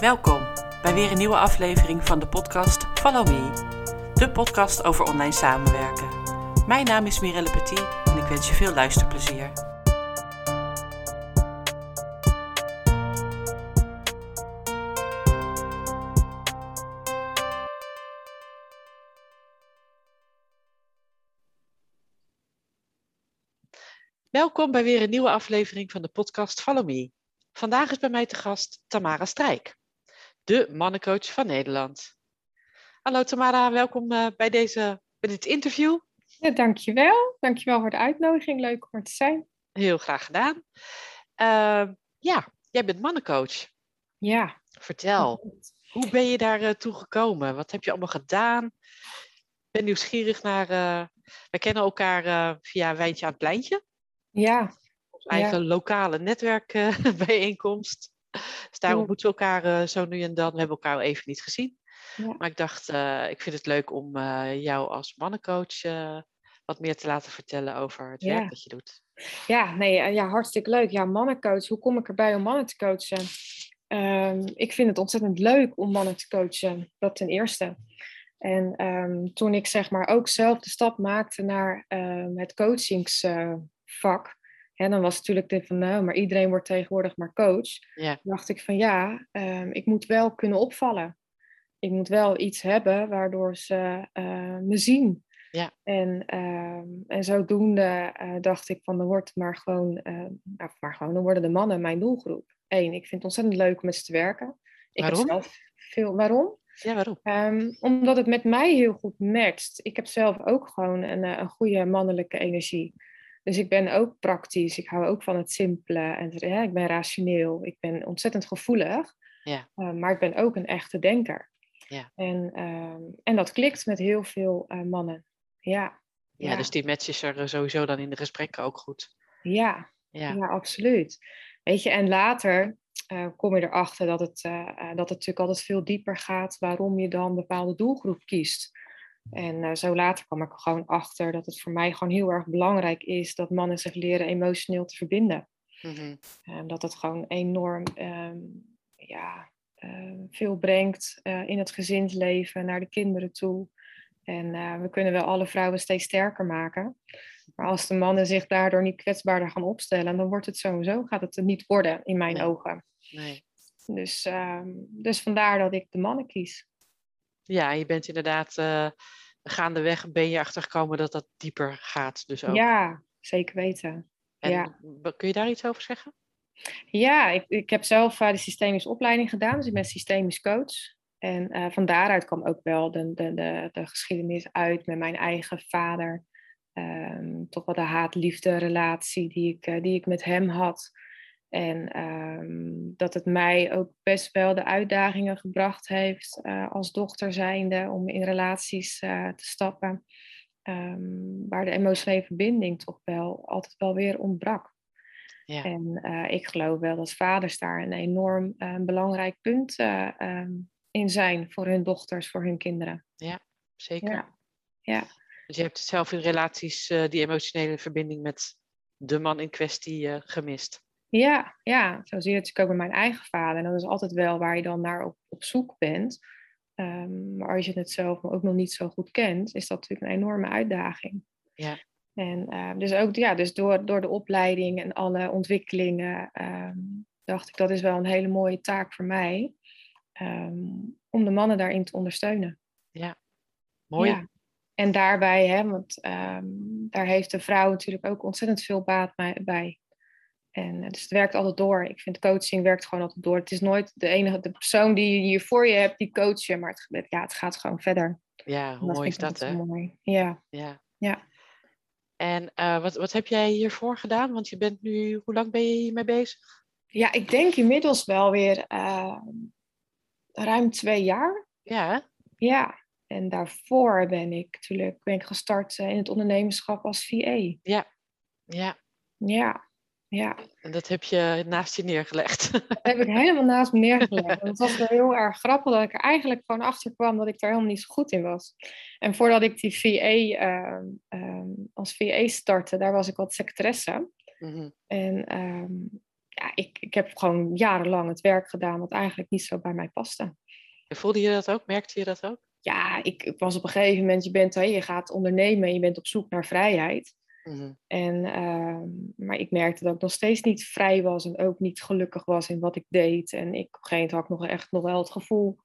Welkom bij weer een nieuwe aflevering van de podcast Follow Me, de podcast over online samenwerken. Mijn naam is Mirelle Petit en ik wens je veel luisterplezier. Welkom bij weer een nieuwe aflevering van de podcast Follow Me. Vandaag is bij mij te gast Tamara Strijk, de mannencoach van Nederland. Hallo Tamara, welkom eh, bij, deze, bij dit interview. Ja, dankjewel. Dankjewel voor de uitnodiging. Leuk om er te zijn. Heel graag gedaan. Uh, ja, jij bent mannencoach. Ja. Vertel, hoe ben je daar uh, toe gekomen? Wat heb je allemaal gedaan? Ik ben nieuwsgierig naar... Uh, we kennen elkaar via Wijntje aan het Pleintje. Ja. Ons eigen lokale netwerkbijeenkomst. Dus daar ontmoeten we elkaar zo nu en dan. We hebben elkaar even niet gezien. Ja. Maar ik dacht, uh, ik vind het leuk om uh, jou als mannencoach uh, wat meer te laten vertellen over het ja. werk dat je doet. Ja, nee, ja, hartstikke leuk. Ja, mannencoach. Hoe kom ik erbij om mannen te coachen? Um, ik vind het ontzettend leuk om mannen te coachen. Dat ten eerste. En um, toen ik zeg maar ook zelf de stap maakte naar um, het coachingsvak. En dan was natuurlijk dit van, nou, maar iedereen wordt tegenwoordig maar coach. Ja. dacht ik van, ja, ik moet wel kunnen opvallen ik moet wel iets hebben waardoor ze uh, me zien. Ja. En, uh, en zodoende uh, dacht ik van, dan wordt maar gewoon, nou, maar gewoon, dan worden de mannen mijn doelgroep. Eén, ik vind het ontzettend leuk om met ze te werken. Ik waarom? Heb zelf veel, waarom? Ja, waarom? Um, omdat het met mij heel goed matcht. Ik heb zelf ook gewoon een, een goede mannelijke energie. Dus ik ben ook praktisch. Ik hou ook van het simpele. En ja, ik ben rationeel. Ik ben ontzettend gevoelig. Ja. maar ik ben ook een echte denker. Ja. En, um, en dat klikt met heel veel uh, mannen. Ja. ja. Ja, dus die match is er sowieso dan in de gesprekken ook goed. Ja, ja. ja absoluut. Weet je, en later uh, kom je erachter dat het, dat het natuurlijk altijd veel dieper gaat waarom je dan een bepaalde doelgroep kiest. En zo later kwam ik er gewoon achter dat het voor mij gewoon heel erg belangrijk is dat mannen zich leren emotioneel te verbinden. En dat het gewoon enorm um, ja, uh, veel brengt uh, in het gezinsleven, naar de kinderen toe. En we kunnen wel alle vrouwen steeds sterker maken. Maar als de mannen zich daardoor niet kwetsbaarder gaan opstellen, dan wordt het sowieso, gaat het er niet worden in mijn nee. ogen. Nee. Dus, dus vandaar dat ik de mannen kies. Ja, je bent inderdaad gaandeweg ben je achtergekomen dat dat dieper gaat. Dus ook. Ja, zeker weten. En ja. kun je daar iets over zeggen? Ja, ik, ik heb zelf uh, de systemische opleiding gedaan, dus ik ben systemisch coach. En uh, van daaruit kwam ook wel de, de, de, de, geschiedenis uit met mijn eigen vader. Um, toch wel de haat-liefde relatie die ik, die ik met hem had. En um, dat het mij ook best wel de uitdagingen gebracht heeft als dochter zijnde om in relaties te stappen. Um, waar de emotionele verbinding toch wel altijd wel weer ontbrak. Ja. En uh, ik geloof wel dat vaders daar een enorm belangrijk punt um, in zijn voor hun dochters, voor hun kinderen. Ja, zeker. Ja. ja. Dus je hebt zelf in relaties die emotionele verbinding met de man in kwestie gemist. Ja, ja, zo zie je het natuurlijk ook bij mijn eigen vader. En dat is altijd wel waar je dan naar op, op zoek bent. Um, maar als je het zelf ook nog niet zo goed kent, is dat natuurlijk een enorme uitdaging. Ja. En uh, dus ook ja, dus door, door de opleiding en alle ontwikkelingen um, dacht ik dat is wel een hele mooie taak voor mij. Um, om de mannen daarin te ondersteunen. Ja, mooi. Ja. En daarbij, hè, want daar heeft de vrouw natuurlijk ook ontzettend veel baat bij. En dus het werkt altijd door. Ik vind coaching werkt gewoon altijd door. Het is nooit de enige de persoon die je voor je hebt, die coach je, maar het, ja, het gaat gewoon verder. Ja, hoe mooi is dat, hè? Mooi. Ja. ja. ja. En uh, wat, wat heb jij hiervoor gedaan? Want je bent nu, hoe lang ben je hiermee bezig? Ja, ik denk inmiddels wel weer uh, ruim twee jaar. Ja. Ja, en daarvoor ben ik natuurlijk ben ik gestart in het ondernemerschap als VA. Ja, ja. Ja, ja. En dat heb je naast je neergelegd. Dat heb ik helemaal naast me neergelegd. En het was wel heel erg grappig dat ik er eigenlijk gewoon achter kwam dat ik daar helemaal niet zo goed in was. En voordat ik die VA uh, um, als VA startte, daar was ik wat secretaresse. Mm-hmm. En um, ja, ik, ik heb gewoon jarenlang het werk gedaan wat eigenlijk niet zo bij mij paste. En voelde je dat ook? Merkte je dat ook? Ja, ik, ik was op een gegeven moment, je, bent, je gaat ondernemen en je bent op zoek naar vrijheid. Mhm. En, ehm, maar ik merkte dat ik nog steeds niet vrij was en ook niet gelukkig was in wat ik deed. En ik, op een gegeven moment had ik nog echt nog wel het gevoel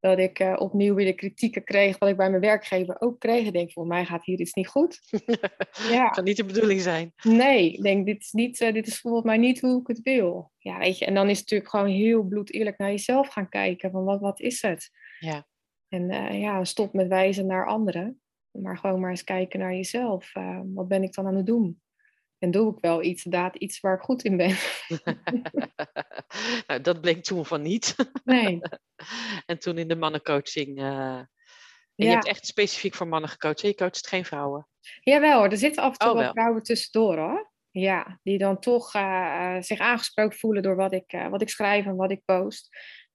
dat ik uh, opnieuw weer de kritieken kreeg wat ik bij mijn werkgever ook kreeg. Ik denk, voor mij gaat hier iets niet goed. ja. kan niet de bedoeling zijn. Nee, ik denk, dit is, niet, uh, dit is volgens mij niet hoe ik het wil. Ja, weet je, en dan is het natuurlijk gewoon heel bloed eerlijk naar jezelf gaan kijken. Van wat, wat is het? Ja. En uh, ja, stop met wijzen naar anderen. Maar gewoon maar eens kijken naar jezelf. wat ben ik dan aan het doen? En doe ik wel iets, inderdaad, iets waar ik goed in ben. nou, dat bleek toen van niet. Nee. en toen in de mannencoaching. Uh... Je hebt echt specifiek voor mannen gecoacht. Je coacht geen vrouwen. Jawel hoor, er zitten af en toe oh, wel vrouwen tussendoor hoor. Ja, die dan toch uh, zich aangesproken voelen door wat ik, uh, wat ik schrijf en wat ik post.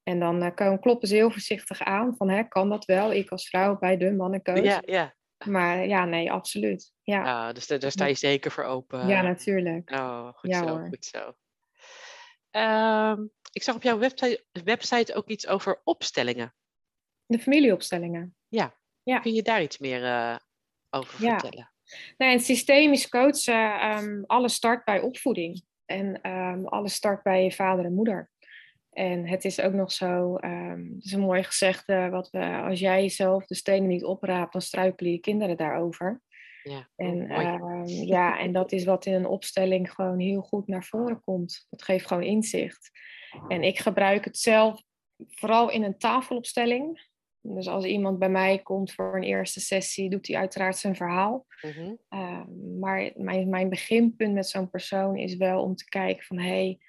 En dan kloppen ze heel voorzichtig aan van, hè, kan dat wel? Ik als vrouw bij de mannencoach. Ja, ja. Maar ja, nee, absoluut. Ja, ja dus daar sta je zeker voor open. Ja, natuurlijk. Oh, goed zo, goed zo. Ehm, ik zag op jouw website, website ook iets over opstellingen. De familieopstellingen. Ja. ja. Kun je daar iets meer uh, over ja. vertellen? Nee, een systemisch coachen, um, alles start bij opvoeding. En um, alles start bij je vader en moeder. En het is ook nog zo, um, het is een mooi gezegde, wat we, als jij jezelf de stenen niet opraapt, dan struikelen je kinderen daarover. Ja, en, um, ja, en dat is wat in een opstelling gewoon heel goed naar voren komt. Dat geeft gewoon inzicht. En ik gebruik het zelf vooral in een tafelopstelling. Dus als iemand bij mij komt voor een eerste sessie, doet hij uiteraard zijn verhaal. Mm maar mijn, mijn beginpunt met zo'n persoon is wel om te kijken van... Hey,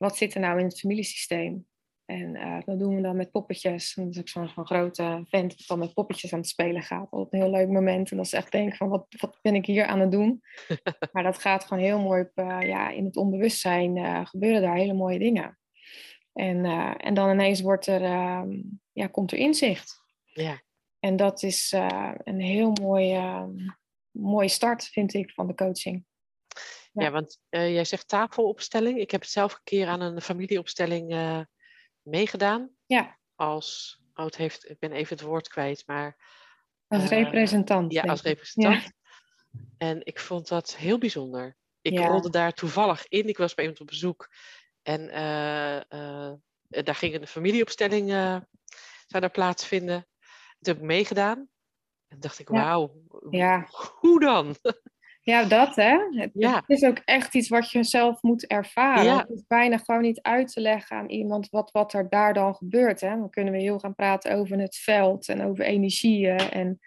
wat zit er nou in het familiesysteem? En uh, dat doen we dan met poppetjes. En dat is ook zo'n zo grote vent dat dan met poppetjes aan het spelen gaat. Altijd een heel leuk moment. En dat is echt denken van, wat, wat ben ik hier aan het doen? maar dat gaat gewoon heel mooi op, uh, ja, in het onbewustzijn uh, gebeuren daar hele mooie dingen. En, en dan ineens wordt er, ehm, ja, komt er inzicht. Ja. En dat is een heel mooie, mooie start, vind ik, van de coaching. Ja, want uh, jij zegt tafelopstelling. Ik heb het zelf een keer aan een familieopstelling uh, meegedaan. Ja. Als, oh, het heeft, ik ben even het woord kwijt, maar... Als uh, representant. Ja, als representant. Ja. En ik vond dat heel bijzonder. Ik ja. rolde daar toevallig in. Ik was bij iemand op bezoek. En daar ging een familieopstelling zou daar plaatsvinden. Dat heb ik meegedaan. En dacht ik, wauw, ja. hoe dan? Ja, dat hè. Het, het, is ook echt iets wat je zelf moet ervaren. Ja. Het is bijna gewoon niet uit te leggen aan iemand wat, wat er daar dan gebeurt. Hè. Dan kunnen we heel gaan praten over het veld en over energieën. En,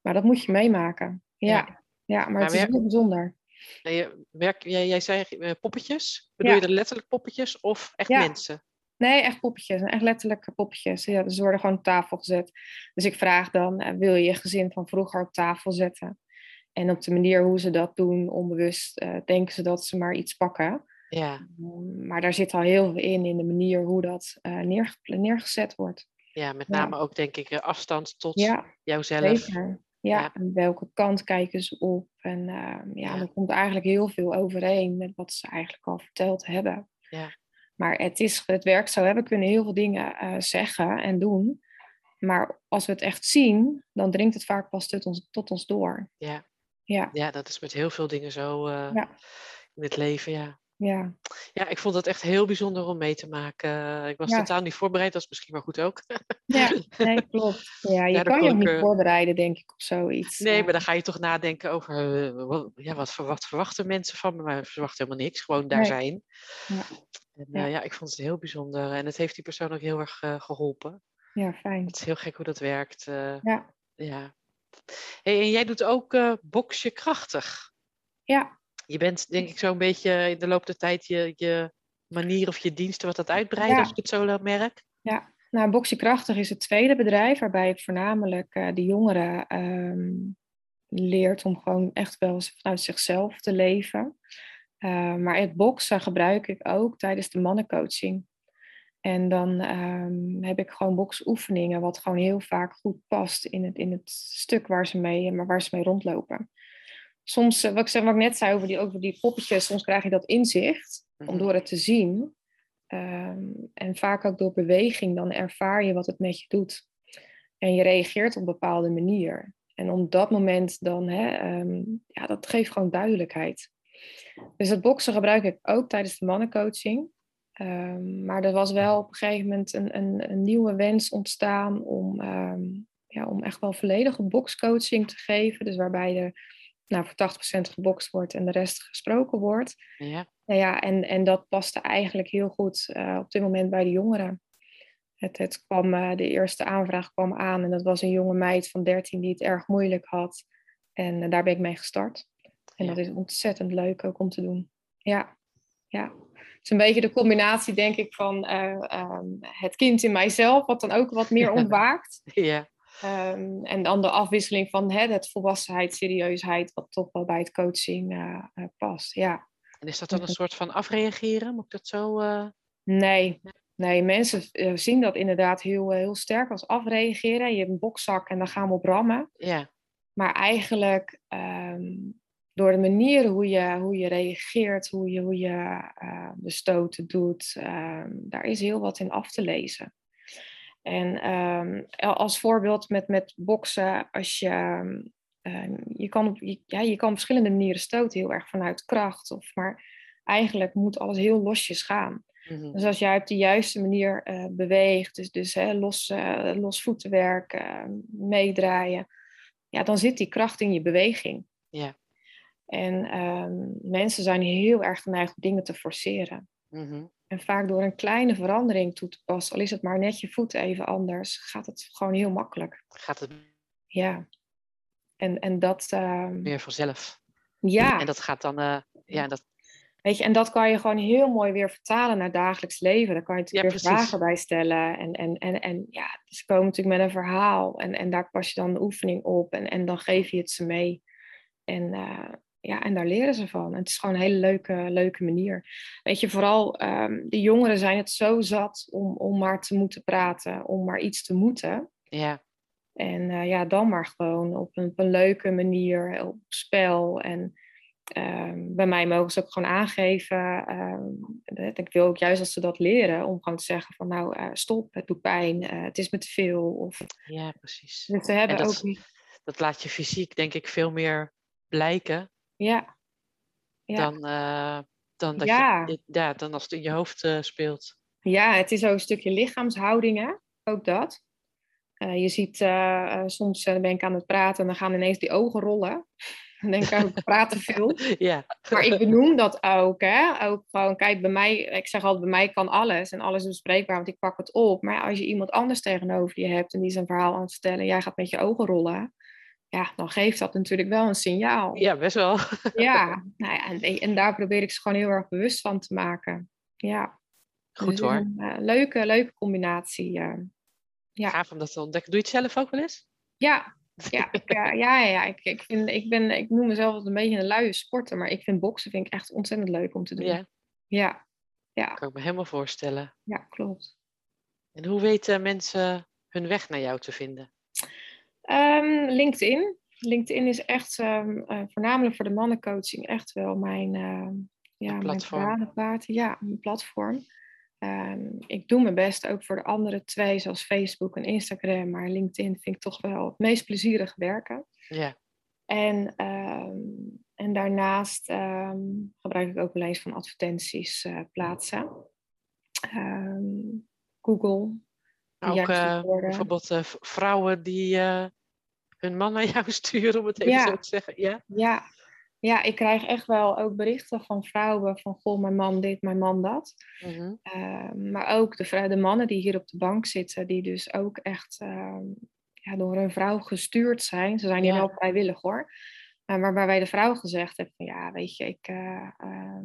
maar dat moet je meemaken. Ja, ja. ja maar, het is heel bijzonder. werk, jij, jij zei eh, poppetjes. Bedoel je er letterlijk poppetjes of echt mensen? Nee, echt poppetjes. Echt letterlijke poppetjes. Ja, dus ze worden gewoon op tafel gezet. Dus ik vraag dan, eh, wil je je gezin van vroeger op tafel zetten? En op de manier hoe ze dat doen, onbewust, uh, denken ze dat ze maar iets pakken. Ja. Um, maar daar zit al heel veel in, in de manier hoe dat uh, neer, neergezet wordt. Ja, met name ook denk ik afstand tot ja, jouzelf. Zeker. Ja, ja, en welke kant kijken ze op? En uh, ja, ja, er komt eigenlijk heel veel overeen met wat ze eigenlijk al verteld hebben. Ja. Maar het, is, het werkt zo, hè? we kunnen heel veel dingen uh, zeggen en doen. Maar als we het echt zien, dan dringt het vaak pas tot ons, tot ons door. Ja. Ja. ja, dat is met heel veel dingen zo uh, ja. in het leven, ja. Ja. ja, ik vond het echt heel bijzonder om mee te maken. Ik was ja. totaal niet voorbereid, dat is misschien maar goed ook. Ja, nee, klopt. Ja, je kan je ook niet uh... voorbereiden, denk ik, op zoiets. Nee, maar dan ga je toch nadenken over uh, wat, ja, wat, wat, verwachten mensen van me. Maar verwachten helemaal niks, gewoon daar nee. zijn. Ja. En ja. ja. ik vond het heel bijzonder. En het heeft die persoon ook heel erg geholpen. Ja, fijn. Het is heel gek hoe dat werkt. ja. ja. Hey, en jij doet ook uh, boxje krachtig. Ja. Je bent denk ik zo'n beetje in de loop der tijd je, je manier of je diensten wat dat uitbreiden, als ik het zo merk. Ja, nou boxje krachtig is het tweede bedrijf waarbij ik voornamelijk uh, de jongeren um, leert om gewoon echt wel vanuit zichzelf te leven. Uh, maar het boksen gebruik ik ook tijdens de mannencoaching. En dan um, heb ik gewoon boksoefeningen, wat gewoon heel vaak goed past in het, in het stuk waar ze, mee, maar waar ze mee rondlopen. Soms, eh, wat ik, zeg, wat ik net zei over die, over die poppetjes, soms krijg je dat inzicht om mhm. door het te zien. Ehm, en vaak ook door beweging, dan ervaar je wat het met je doet. En je reageert op een bepaalde manier. En op dat moment dan, hè, ehm, ja, dat geeft gewoon duidelijkheid. Dus het boksen gebruik ik ook tijdens de mannencoaching. Um, maar er was wel op een gegeven moment een, een, een nieuwe wens ontstaan om, ja, om echt wel volledige bokscoaching te geven. Dus waarbij er nou, voor 80% gebokst wordt en de rest gesproken wordt. Ja. Nou ja, en, en dat paste eigenlijk heel goed uh, op dit moment bij de jongeren. Het, het kwam, uh, de eerste aanvraag kwam aan en dat was een jonge meid van 13 die het erg moeilijk had. En uh, daar ben ik mee gestart. En ja. dat is ontzettend leuk ook om te doen. Ja, ja. Het is een beetje de combinatie, denk ik, van um, het kind in mijzelf, wat dan ook wat meer ontwaakt. ja. Um, en dan de afwisseling van hè, het volwassenheid, serieusheid, wat toch wel bij het coaching uh, uh, past. Ja. En is dat dan een soort van afreageren? Moet ik dat zo. Uh... Nee. nee, mensen zien dat inderdaad heel, heel sterk als afreageren. Je hebt een bokzak en dan gaan we op rammen. Ja. Maar eigenlijk um, door de manier hoe je, hoe je reageert, hoe je, hoe je de stoten doet, um, daar is heel wat in af te lezen. En um, als voorbeeld met, met boksen, als je, um, je, kan je, ja, je kan op verschillende manieren stoten, heel erg vanuit kracht. Of, maar eigenlijk moet alles heel losjes gaan. Mm-hmm. Dus als jij op de juiste manier uh, beweegt, dus, dus hè, los, uh, los voetenwerk, meedraaien, ja, dan zit die kracht in je beweging. Yeah. En um, mensen zijn heel erg geneigd om dingen te forceren. Mm-hmm. En vaak door een kleine verandering toe te passen, al is het maar net je voet even anders, gaat het gewoon heel makkelijk. Gaat het? Ja. En, en dat. Uh... Meer vanzelf. Ja. En dat gaat dan. Uh, ja, dat... Weet je, en dat kan je gewoon heel mooi weer vertalen naar dagelijks leven. Daar kan je natuurlijk ja, weer vragen bij stellen. En, en, en, en ja, ze komen natuurlijk met een verhaal. En, en daar pas je dan de oefening op. En, en dan geef je het ze mee. En uh, ja, en daar leren ze van. En het is gewoon een hele leuke, leuke manier. Weet je, vooral um, de jongeren zijn het zo zat om, om maar te moeten praten, om maar iets te moeten. Ja. En uh, ja, dan maar gewoon op een, op een leuke manier, op spel. En um, bij mij mogen ze ook gewoon aangeven. Um, ik wil ook juist als ze dat leren, om gewoon te zeggen van nou, uh, stop, het doet pijn, uh, het is me te veel. Of... Ja, precies. Dus ze hebben dat, ook... dat laat je fysiek denk ik veel meer blijken ja. ja. Dan, uh, dan, dat ja. Je, ja, dan als het in je hoofd uh, speelt. Ja, het is ook een stukje lichaamshouding, hè? ook dat. Uh, je ziet, soms ben ik aan het praten en dan gaan ineens die ogen rollen. Dan denk ik, ik praat te veel. ja. Maar ik benoem dat ook. Hè? Ook gewoon, kijk, bij mij, ik zeg altijd, bij mij kan alles. En alles is bespreekbaar, want ik pak het op. Maar als je iemand anders tegenover je hebt en die zijn verhaal aan het vertellen, jij gaat met je ogen rollen ja, dan geeft dat natuurlijk wel een signaal. Ja, best wel. ja, nou ja en, en, daar probeer ik ze gewoon heel erg bewust van te maken. Ja. Goed dus hoor. Een uh, leuke, leuke combinatie. Uh, ja. Gaaf om dat te ontdekken. Doe je het zelf ook wel eens? Ja, ja, ik, uh, ja, ja, ik, ik, vind, ik, ben, ik noem mezelf een beetje een luie sporter, maar ik vind boksen vind ik echt ontzettend leuk om te doen. Ja. Ja. ja. Kan ik me helemaal voorstellen. Ja, klopt. En hoe weten mensen hun weg naar jou te vinden? Um, LinkedIn. LinkedIn is echt um, uh, voornamelijk voor de mannencoaching echt wel mijn, uh, ja, platform. mijn Ja, mijn platform. Um, ik doe mijn best ook voor de andere twee, zoals Facebook en Instagram. Maar LinkedIn vind ik toch wel het meest plezierige werken. Ja. En, en daarnaast gebruik ik ook wel eens van advertenties uh, plaatsen. Google, ook uh, bijvoorbeeld uh, vrouwen die uh, hun man naar jou sturen, om het even ja. zo te zeggen. Ja? Ja. ja, ik krijg echt wel ook berichten van vrouwen van goh, mijn man dit, mijn man dat. Mm -hmm. maar ook de, de, mannen die hier op de bank zitten, die dus ook echt ja, door een vrouw gestuurd zijn. Ze zijn hier ja. wel vrijwillig hoor. maar waarbij de vrouw gezegd heeft van ja, weet je, ik, ehm,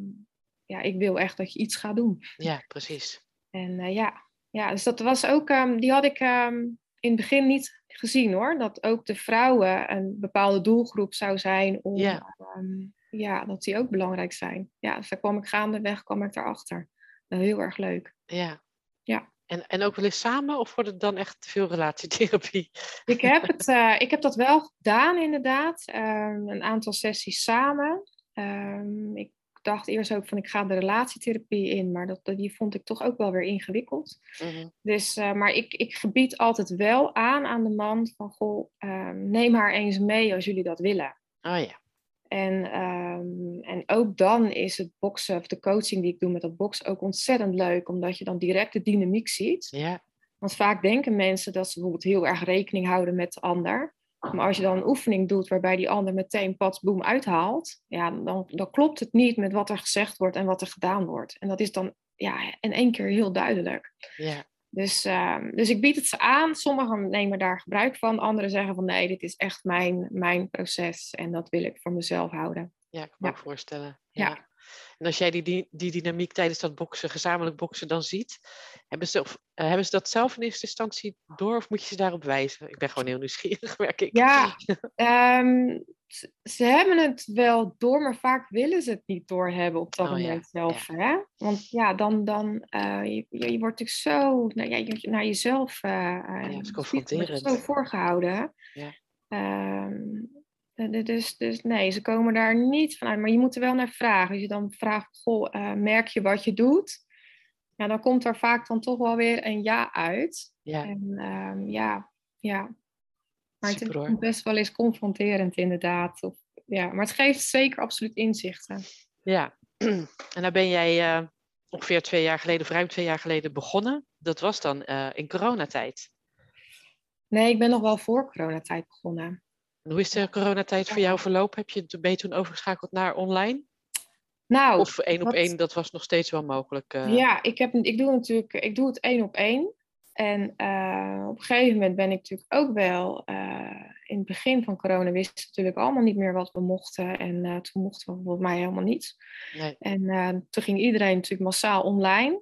ja, ik wil echt dat je iets gaat doen. Ja, precies. En ja, ja, dus dat was ook, um, die had ik um, in het begin niet gezien hoor. Dat ook de vrouwen een bepaalde doelgroep zou zijn om, ja, um, ja dat die ook belangrijk zijn. Ja, dus daar kwam ik gaandeweg, kwam ik erachter. Nou, heel erg leuk. Ja. Ja. En, en ook wel eens samen of wordt het dan echt veel relatietherapie? Ik heb, het, uh, ik heb dat wel gedaan inderdaad. een aantal sessies samen. ik dacht eerst ook van ik ga de relatietherapie in, maar dat, die vond ik toch ook wel weer ingewikkeld. Mhm. Dus, uh, maar ik, ik gebied altijd wel aan aan de man van goh, ehm, neem haar eens mee als jullie dat willen. Oh ja. En, um, en ook dan is het boksen of de coaching die ik doe met dat boksen ook ontzettend leuk, omdat je dan direct de dynamiek ziet. Ja. Want vaak denken mensen dat ze bijvoorbeeld heel erg rekening houden met de ander. Maar als je dan een oefening doet waarbij die ander meteen pats boem uithaalt, ja, dan, dan klopt het niet met wat er gezegd wordt en wat er gedaan wordt. En dat is dan ja, in één keer heel duidelijk. Ja. Dus, uh, dus ik bied het ze aan. Sommigen nemen daar gebruik van. Anderen zeggen van nee, dit is echt mijn, mijn proces en dat wil ik voor mezelf houden. Ja, ik kan me voorstellen. ja. En als jij die, die, dynamiek tijdens dat boksen, gezamenlijk boksen dan ziet, hebben ze, of, uh, hebben ze dat zelf in eerste instantie door of moet je ze daarop wijzen? Ik ben gewoon heel nieuwsgierig, merk ik. Ja, um, ze hebben het wel door, maar vaak willen ze het niet doorhebben op dat oh, moment zelf. Hè? Want ja, dan, dan uh, je, je, wordt natuurlijk zo nou, ja, je, naar jezelf uh, ja, confronterend. zo voorgehouden. Ja. Um, dus, dus nee, ze komen daar niet vanuit. Maar je moet er wel naar vragen. Als je dan vraagt, goh, uh, merk je wat je doet? Ja, dan komt er vaak dan toch wel weer een ja uit. Ja. En um, ja, ja. Maar het is best wel eens confronterend inderdaad. Of, ja, maar het geeft zeker absoluut inzichten. Ja, en dan ben jij uh, ongeveer twee jaar geleden, of ruim twee jaar geleden begonnen. Dat was dan uh, in coronatijd. Nee, ik ben nog wel voor coronatijd begonnen hoe is de coronatijd voor jou verlopen? Heb je, ben je toen overgeschakeld naar online? Nou, of één op één, dat was nog steeds wel mogelijk? Uh... Ja, ik, heb, ik doe natuurlijk ik doe het één op één. En uh, op een gegeven moment ben ik natuurlijk ook wel, uh, in het begin van corona wisten we natuurlijk allemaal niet meer wat we mochten. En toen mochten we volgens mij helemaal niets. Nee. En toen ging iedereen natuurlijk massaal online.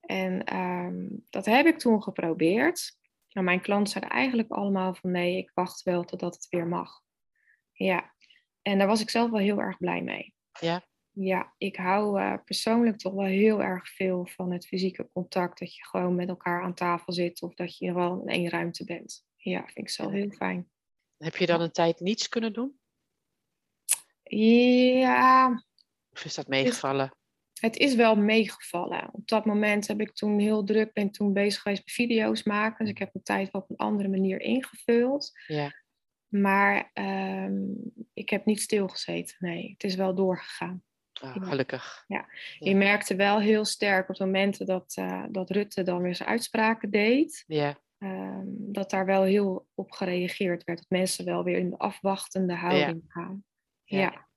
En um, dat heb ik toen geprobeerd. Nou, mijn klanten zeiden eigenlijk allemaal van nee, ik wacht wel totdat het weer mag. Ja, en daar was ik zelf wel heel erg blij mee. Ja? Ja, ik hou uh, persoonlijk toch wel heel erg veel van het fysieke contact. Dat je gewoon met elkaar aan tafel zit of dat je wel in één ruimte bent. Ja, vind ik zelf heel fijn. Heb je dan een tijd niets kunnen doen? Ja. Of is dat meegevallen? Het is wel meegevallen. Op dat moment heb ik toen heel druk, ben toen bezig geweest met video's maken. Dus ik heb mijn tijd op een andere manier ingevuld. Ja. Maar ehm, ik heb niet stilgezeten. Nee, het is wel doorgegaan. Oh, gelukkig. Ja. je merkte wel heel sterk op momenten dat, uh, dat Rutte dan weer zijn uitspraken deed. Ja. Um, dat daar wel heel op gereageerd werd. Dat mensen wel weer in de afwachtende houding gaan. ja.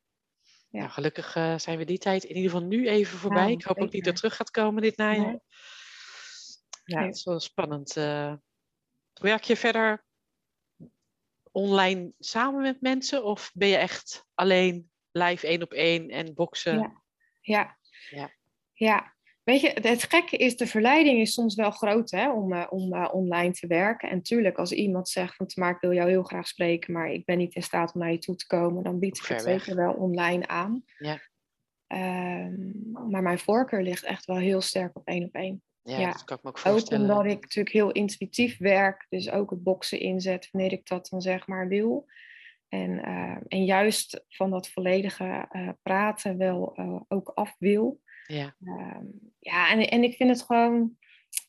Ja. Nou, gelukkig uh, zijn we die tijd in ieder geval nu even voorbij. ik hoop ook niet dat het terug gaat komen dit najaar. Ja, het is wel spannend. Uh, werk je verder online samen met mensen of ben je echt alleen live één op één en boksen? Ja, ja. ja. ja. Weet je, het gekke is, de verleiding is soms wel groot hè, om, uh, om uh, online te werken. En tuurlijk, als iemand zegt van maar ik wil jou heel graag spreken, maar ik ben niet in staat om naar je toe te komen, dan bied ik het zeker wel online aan. Ja. Uh, maar mijn voorkeur ligt echt wel heel sterk op één op één. Ja, ja, dat kan ik me ook voorstellen. Ook omdat ik natuurlijk heel intuïtief werk, dus ook het boksen inzet wanneer ik dat dan zeg maar wil. En, uh, en juist van dat volledige praten wel ook af wil. Ja, um, ja en, en ik vind het gewoon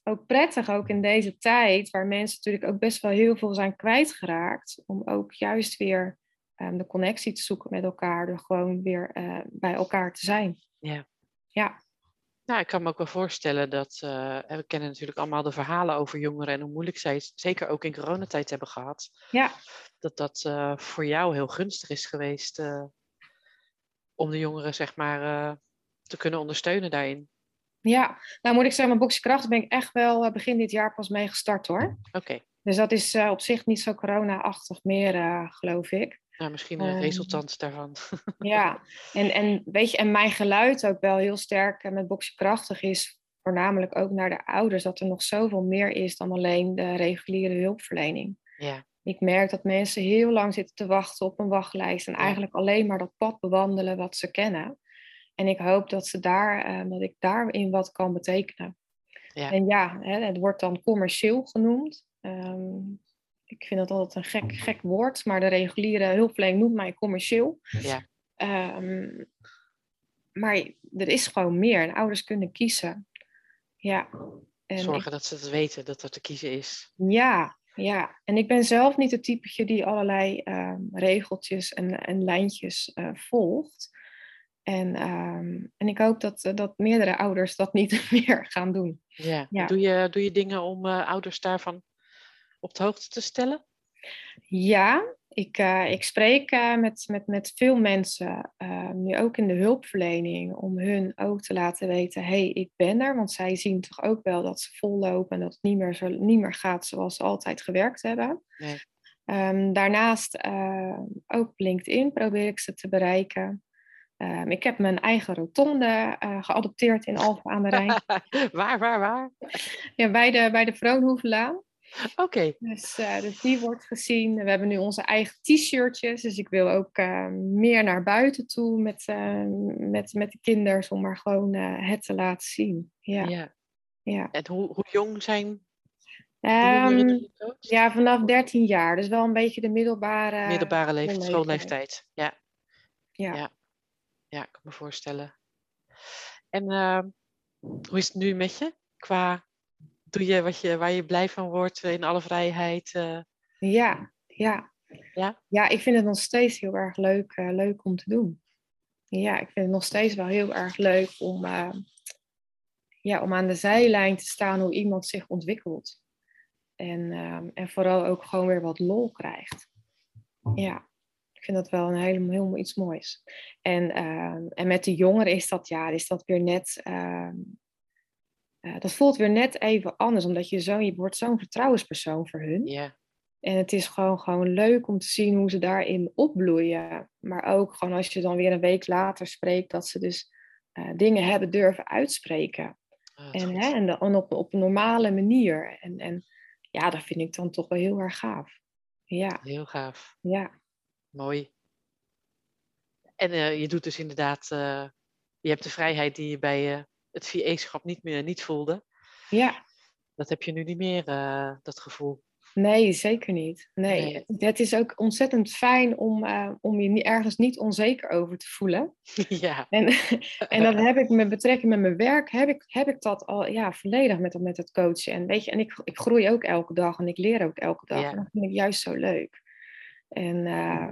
ook prettig, ook in deze tijd, waar mensen natuurlijk ook best wel heel veel zijn kwijtgeraakt, om ook juist weer um, de connectie te zoeken met elkaar, door gewoon weer uh, bij elkaar te zijn. Ja. Ja. Nou, ik kan me ook wel voorstellen dat, uh, we kennen natuurlijk allemaal de verhalen over jongeren en hoe moeilijk zij zeker ook in coronatijd hebben gehad. Ja. Dat dat uh, voor jou heel gunstig is geweest om de jongeren, zeg maar, te kunnen ondersteunen daarin. Ja, nou moet ik zeggen, mijn boxkracht ben ik echt wel uh, begin dit jaar pas mee gestart hoor. Oké. Dus dat is uh, op zich niet zo corona-achtig meer, uh, geloof ik. Nou, misschien een um, resultant daarvan. ja, en, en weet je, en mijn geluid ook wel heel sterk met boxkrachtig is voornamelijk ook naar de ouders, dat er nog zoveel meer is dan alleen de reguliere hulpverlening. Ja. Ik merk dat mensen heel lang zitten te wachten op een wachtlijst en ja. eigenlijk alleen maar dat pad bewandelen wat ze kennen. En ik hoop dat, ze daar, uh, dat ik daarin wat kan betekenen. Ja. En ja, hè, het wordt dan commercieel genoemd. Um, ik vind dat altijd een gek, gek woord, maar de reguliere hulpverlening noemt mij commercieel. Ja. Um, maar er is gewoon meer en ouders kunnen kiezen. Ja. En Zorgen dat ze het weten dat er te kiezen is. Ja, ja. En ik ben zelf niet het typetje die allerlei ehm, regeltjes en, en lijntjes uh, volgt. En, ehm, en ik hoop dat, dat meerdere ouders dat niet meer gaan doen. Ja. ja. Doe, je, doe je dingen om uh, ouders daarvan op de hoogte te stellen? Ja, ik, uh, ik spreek uh, met, met, met veel mensen, nu ook in de hulpverlening, om hun ook te laten weten: hé, hey, ik ben er. Want zij zien toch ook wel dat ze vollopen en dat het niet meer, zo, niet meer gaat zoals ze altijd gewerkt hebben. Nee. Um, daarnaast ook LinkedIn probeer ik ze te bereiken. Um, ik heb mijn eigen rotonde geadopteerd in Alphen aan de Rijn. waar, waar, waar? Ja, bij de, bij de Vroonhoevenlaan. Oké. Dus, uh, dus die wordt gezien. We hebben nu onze eigen t-shirtjes. Dus ik wil ook uh, meer naar buiten toe met, uh, met, met de kinderen. Om maar gewoon het te laten zien. Ja. ja. ja. En hoe, hoe jong zijn um, Ja, vanaf 13 jaar. Dus wel een beetje de middelbare... Middelbare leeftijd, schoolleeftijd. Ja. ja. Ja. Ja, ik kan me voorstellen. En ehm, hoe is het nu met je? Qua doe je, wat je waar je blij van wordt in alle vrijheid? Uh... Ja, ja. Ja? ja, ik vind het nog steeds heel erg leuk, uh, leuk om te doen. Ja, ik vind het nog steeds wel heel erg leuk om, uh, ja, om aan de zijlijn te staan hoe iemand zich ontwikkelt. En, en vooral ook gewoon weer wat lol krijgt. Ja, vind dat wel een helemaal, helemaal iets moois. En, en met de jongeren is dat, ja, is dat weer net uh, dat voelt weer net even anders, omdat je, zo, je wordt zo'n vertrouwenspersoon voor hun. Ja. En het is gewoon, gewoon leuk om te zien hoe ze daarin opbloeien. Maar ook gewoon als je dan weer een week later spreekt, dat ze dus uh, dingen hebben durven uitspreken. Oh, en, hè, en, de, en op, op een normale manier. En, en ja, dat vind ik dan toch wel heel erg gaaf. Ja. Heel gaaf. Ja. Mooi. En uh, je doet dus inderdaad, uh, je hebt de vrijheid die je bij het VA-schap niet meer niet voelde. Ja. Dat heb je nu niet meer, dat gevoel. Nee, zeker niet. Nee. Het is ook ontzettend fijn om, om je ergens niet onzeker over te voelen. Ja. En, en dat heb ik met betrekking met mijn werk, heb ik, heb ik dat al ja, volledig met, met het coachen. En, weet je, en ik, ik groei ook elke dag en ik leer ook elke dag. En dat vind ik juist zo leuk. En uh,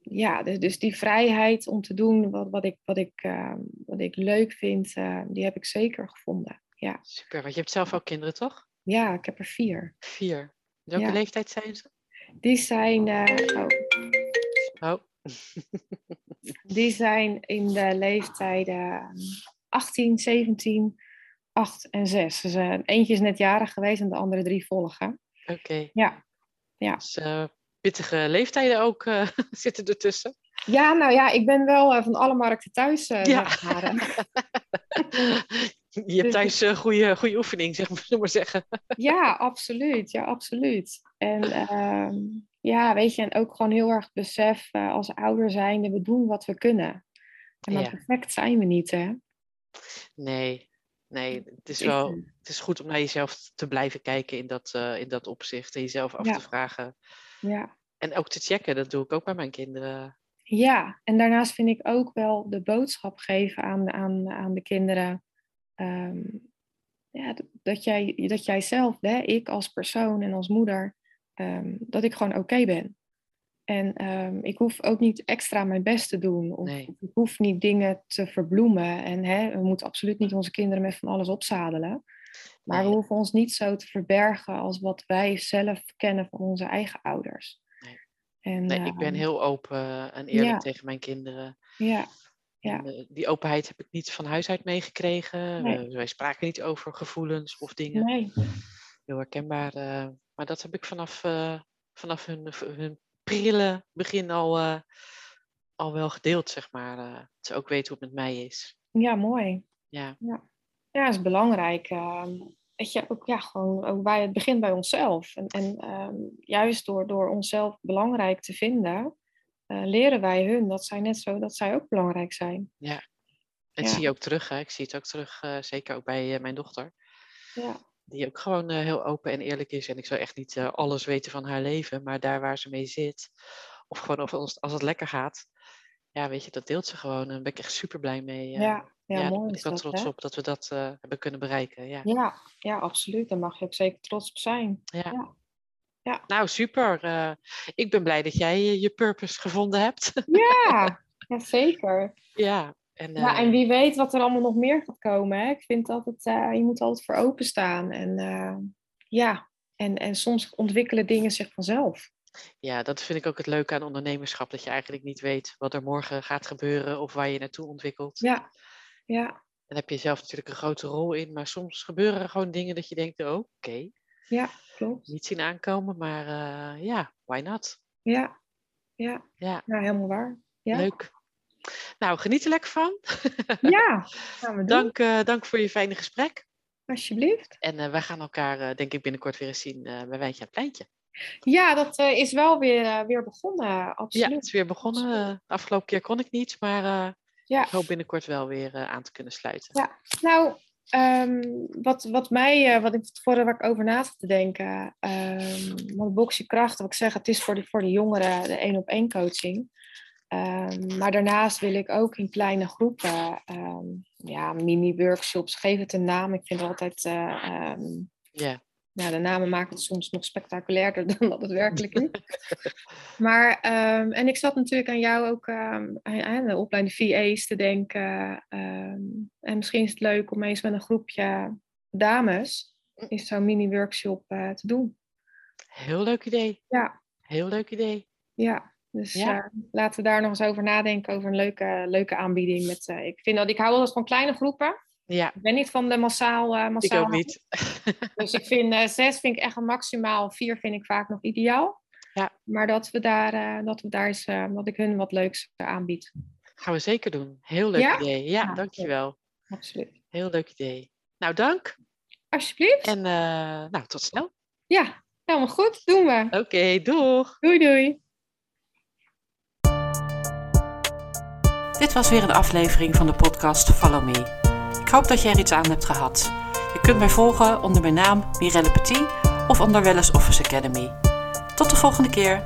ja, dus, dus, die vrijheid om te doen wat, wat, ik, wat, ik, uh, wat ik leuk vind, uh, die heb ik zeker gevonden. Ja. Super, want je hebt zelf ook kinderen, toch? Ja, ik heb er vier. Vier. Welke ja. leeftijd zijn ze? Die zijn. Uh, oh. oh. die zijn in de leeftijden 18, 17, 8 en 6. Dus, eentje is net jarig geweest en de andere drie volgen. Oké. Ja. ja. Dus, pittige leeftijden ook uh, zitten ertussen. Ja, nou ja, ik ben wel uh, van alle markten thuis. Uh, ja. Je hebt dus thuis uh, goede, goede oefening, zeg maar, maar zeggen. ja, absoluut. Ja, absoluut. En uh, ja, weet je, en ook gewoon heel erg besef als ouder zijnde, we doen wat we kunnen. En maar ja. perfect zijn we niet, hè? Nee, nee. Het is wel, het is goed om naar jezelf te blijven kijken in dat, in dat opzicht. En jezelf af ja. te vragen ja. En ook te checken, dat doe ik ook bij mijn kinderen. Ja, en daarnaast vind ik ook wel de boodschap geven aan, aan, aan de kinderen. Ehm, ja, dat, jij, dat jij zelf, hè, ik als persoon en als moeder, um, dat ik gewoon oké ben. En um, ik hoef ook niet extra mijn best te doen. Of, nee. Ik hoef niet dingen te verbloemen. En hè, we moeten absoluut niet onze kinderen met van alles opzadelen. Maar we hoeven ons niet zo te verbergen als wat wij zelf kennen van onze eigen ouders. Nee, en, nee ik ben ehm, heel open en eerlijk tegen mijn kinderen. Ja. Ja. En, die openheid heb ik niet van huis uit meegekregen. Nee. wij spraken niet over gevoelens of dingen. Nee. Heel herkenbaar. Uh, maar dat heb ik vanaf, uh, vanaf hun, hun prille begin al, al wel gedeeld, zeg maar. dat ze ook weten hoe het met mij is. Ja, mooi. Ja. ja. Ja, is belangrijk. Uh, weet je, ook, ja, gewoon ook bij het begint bij onszelf. En, en uh, juist door, door onszelf belangrijk te vinden, uh, leren wij hun dat zij net zo, dat zij ook belangrijk zijn. Ja, en ja. zie je ook terug. Hè? Ik zie het ook terug, uh, zeker ook bij mijn dochter. Ja. Die ook gewoon heel open en eerlijk is. En ik zou echt niet alles weten van haar leven, maar daar waar ze mee zit, of gewoon of als, als het lekker gaat, ja, weet je, dat deelt ze gewoon. En daar ben ik echt super blij mee. ja, ja, mooi. Ik ben trots op dat we dat hebben kunnen bereiken. Ja. Ja, ja, absoluut. Daar mag je ook zeker trots op zijn. Ja. ja. Nou, super. ik ben blij dat jij je purpose gevonden hebt. Ja, ja zeker. Ja, en, ja, en wie weet wat er allemaal nog meer gaat komen. Hè? Ik vind altijd, je moet altijd voor openstaan. En ja, en, en soms ontwikkelen dingen zich vanzelf. Ja, dat vind ik ook het leuke aan ondernemerschap. Dat je eigenlijk niet weet wat er morgen gaat gebeuren of waar je naartoe ontwikkelt. Ja, ja. Dan heb je zelf natuurlijk een grote rol in. Maar soms gebeuren er gewoon dingen dat je denkt, oh, oké. Ja, klopt. Niet zien aankomen, maar uh, ja, why not? Ja, ja. ja. ja helemaal waar. Ja. Leuk. Nou, geniet er lekker van. Ja, gaan we doen. Dank, uh, dank voor je fijne gesprek. Alsjeblieft. En uh, wij gaan elkaar, denk ik, binnenkort weer eens zien bij Wijntje aan het Pleintje. Ja, dat is wel weer, weer begonnen, absoluut. Ja, het is weer begonnen. De afgelopen keer kon ik niet, maar ja. ik hoop binnenkort wel weer aan te kunnen sluiten. Ja, nou, um, wat, wat mij, wat ik voordat waar ik over na te denken, um, want box je kracht, wat ik zeg, het is voor de, voor de jongeren de één op één coaching. Um, maar daarnaast wil ik ook in kleine groepen, ja, mini-workshops, geef het een naam. Ik vind het altijd, um, yeah. Ja, de namen maken het soms nog spectaculairder dan dat het werkelijk is. maar, en ik zat natuurlijk aan jou ook aan de opleiding VA's te denken. en misschien is het leuk om eens met een groepje dames is zo'n mini-workshop uh, te doen. Heel leuk idee. Ja. Heel leuk idee. Ja. Dus ja. uh, laten we daar nog eens over nadenken, over een leuke, leuke aanbieding. Met, uh, ik, vind dat, ik hou altijd van kleine groepen. Ja. Ik ben niet van de massaal. Uh, massaal ik ook niet. dus ik vind zes vind ik echt een maximaal. Vier vind ik vaak nog ideaal. Ja. Maar dat we daar, dat we daar eens, dat ik hun wat leuks aanbied. Gaan we zeker doen. Heel leuk ja? idee. Ja, ja, dankjewel. Absoluut. Heel leuk idee. Nou, dank. Alsjeblieft. En nou, tot snel. Ja, helemaal goed. Doen we. Oké, okay, doeg. Doei, doei. Dit was weer een aflevering van de podcast Follow Me. Ik hoop dat je er iets aan hebt gehad. Je kunt mij volgen onder mijn naam Mirelle Petit of onder Wellness Office Academy. Tot de volgende keer.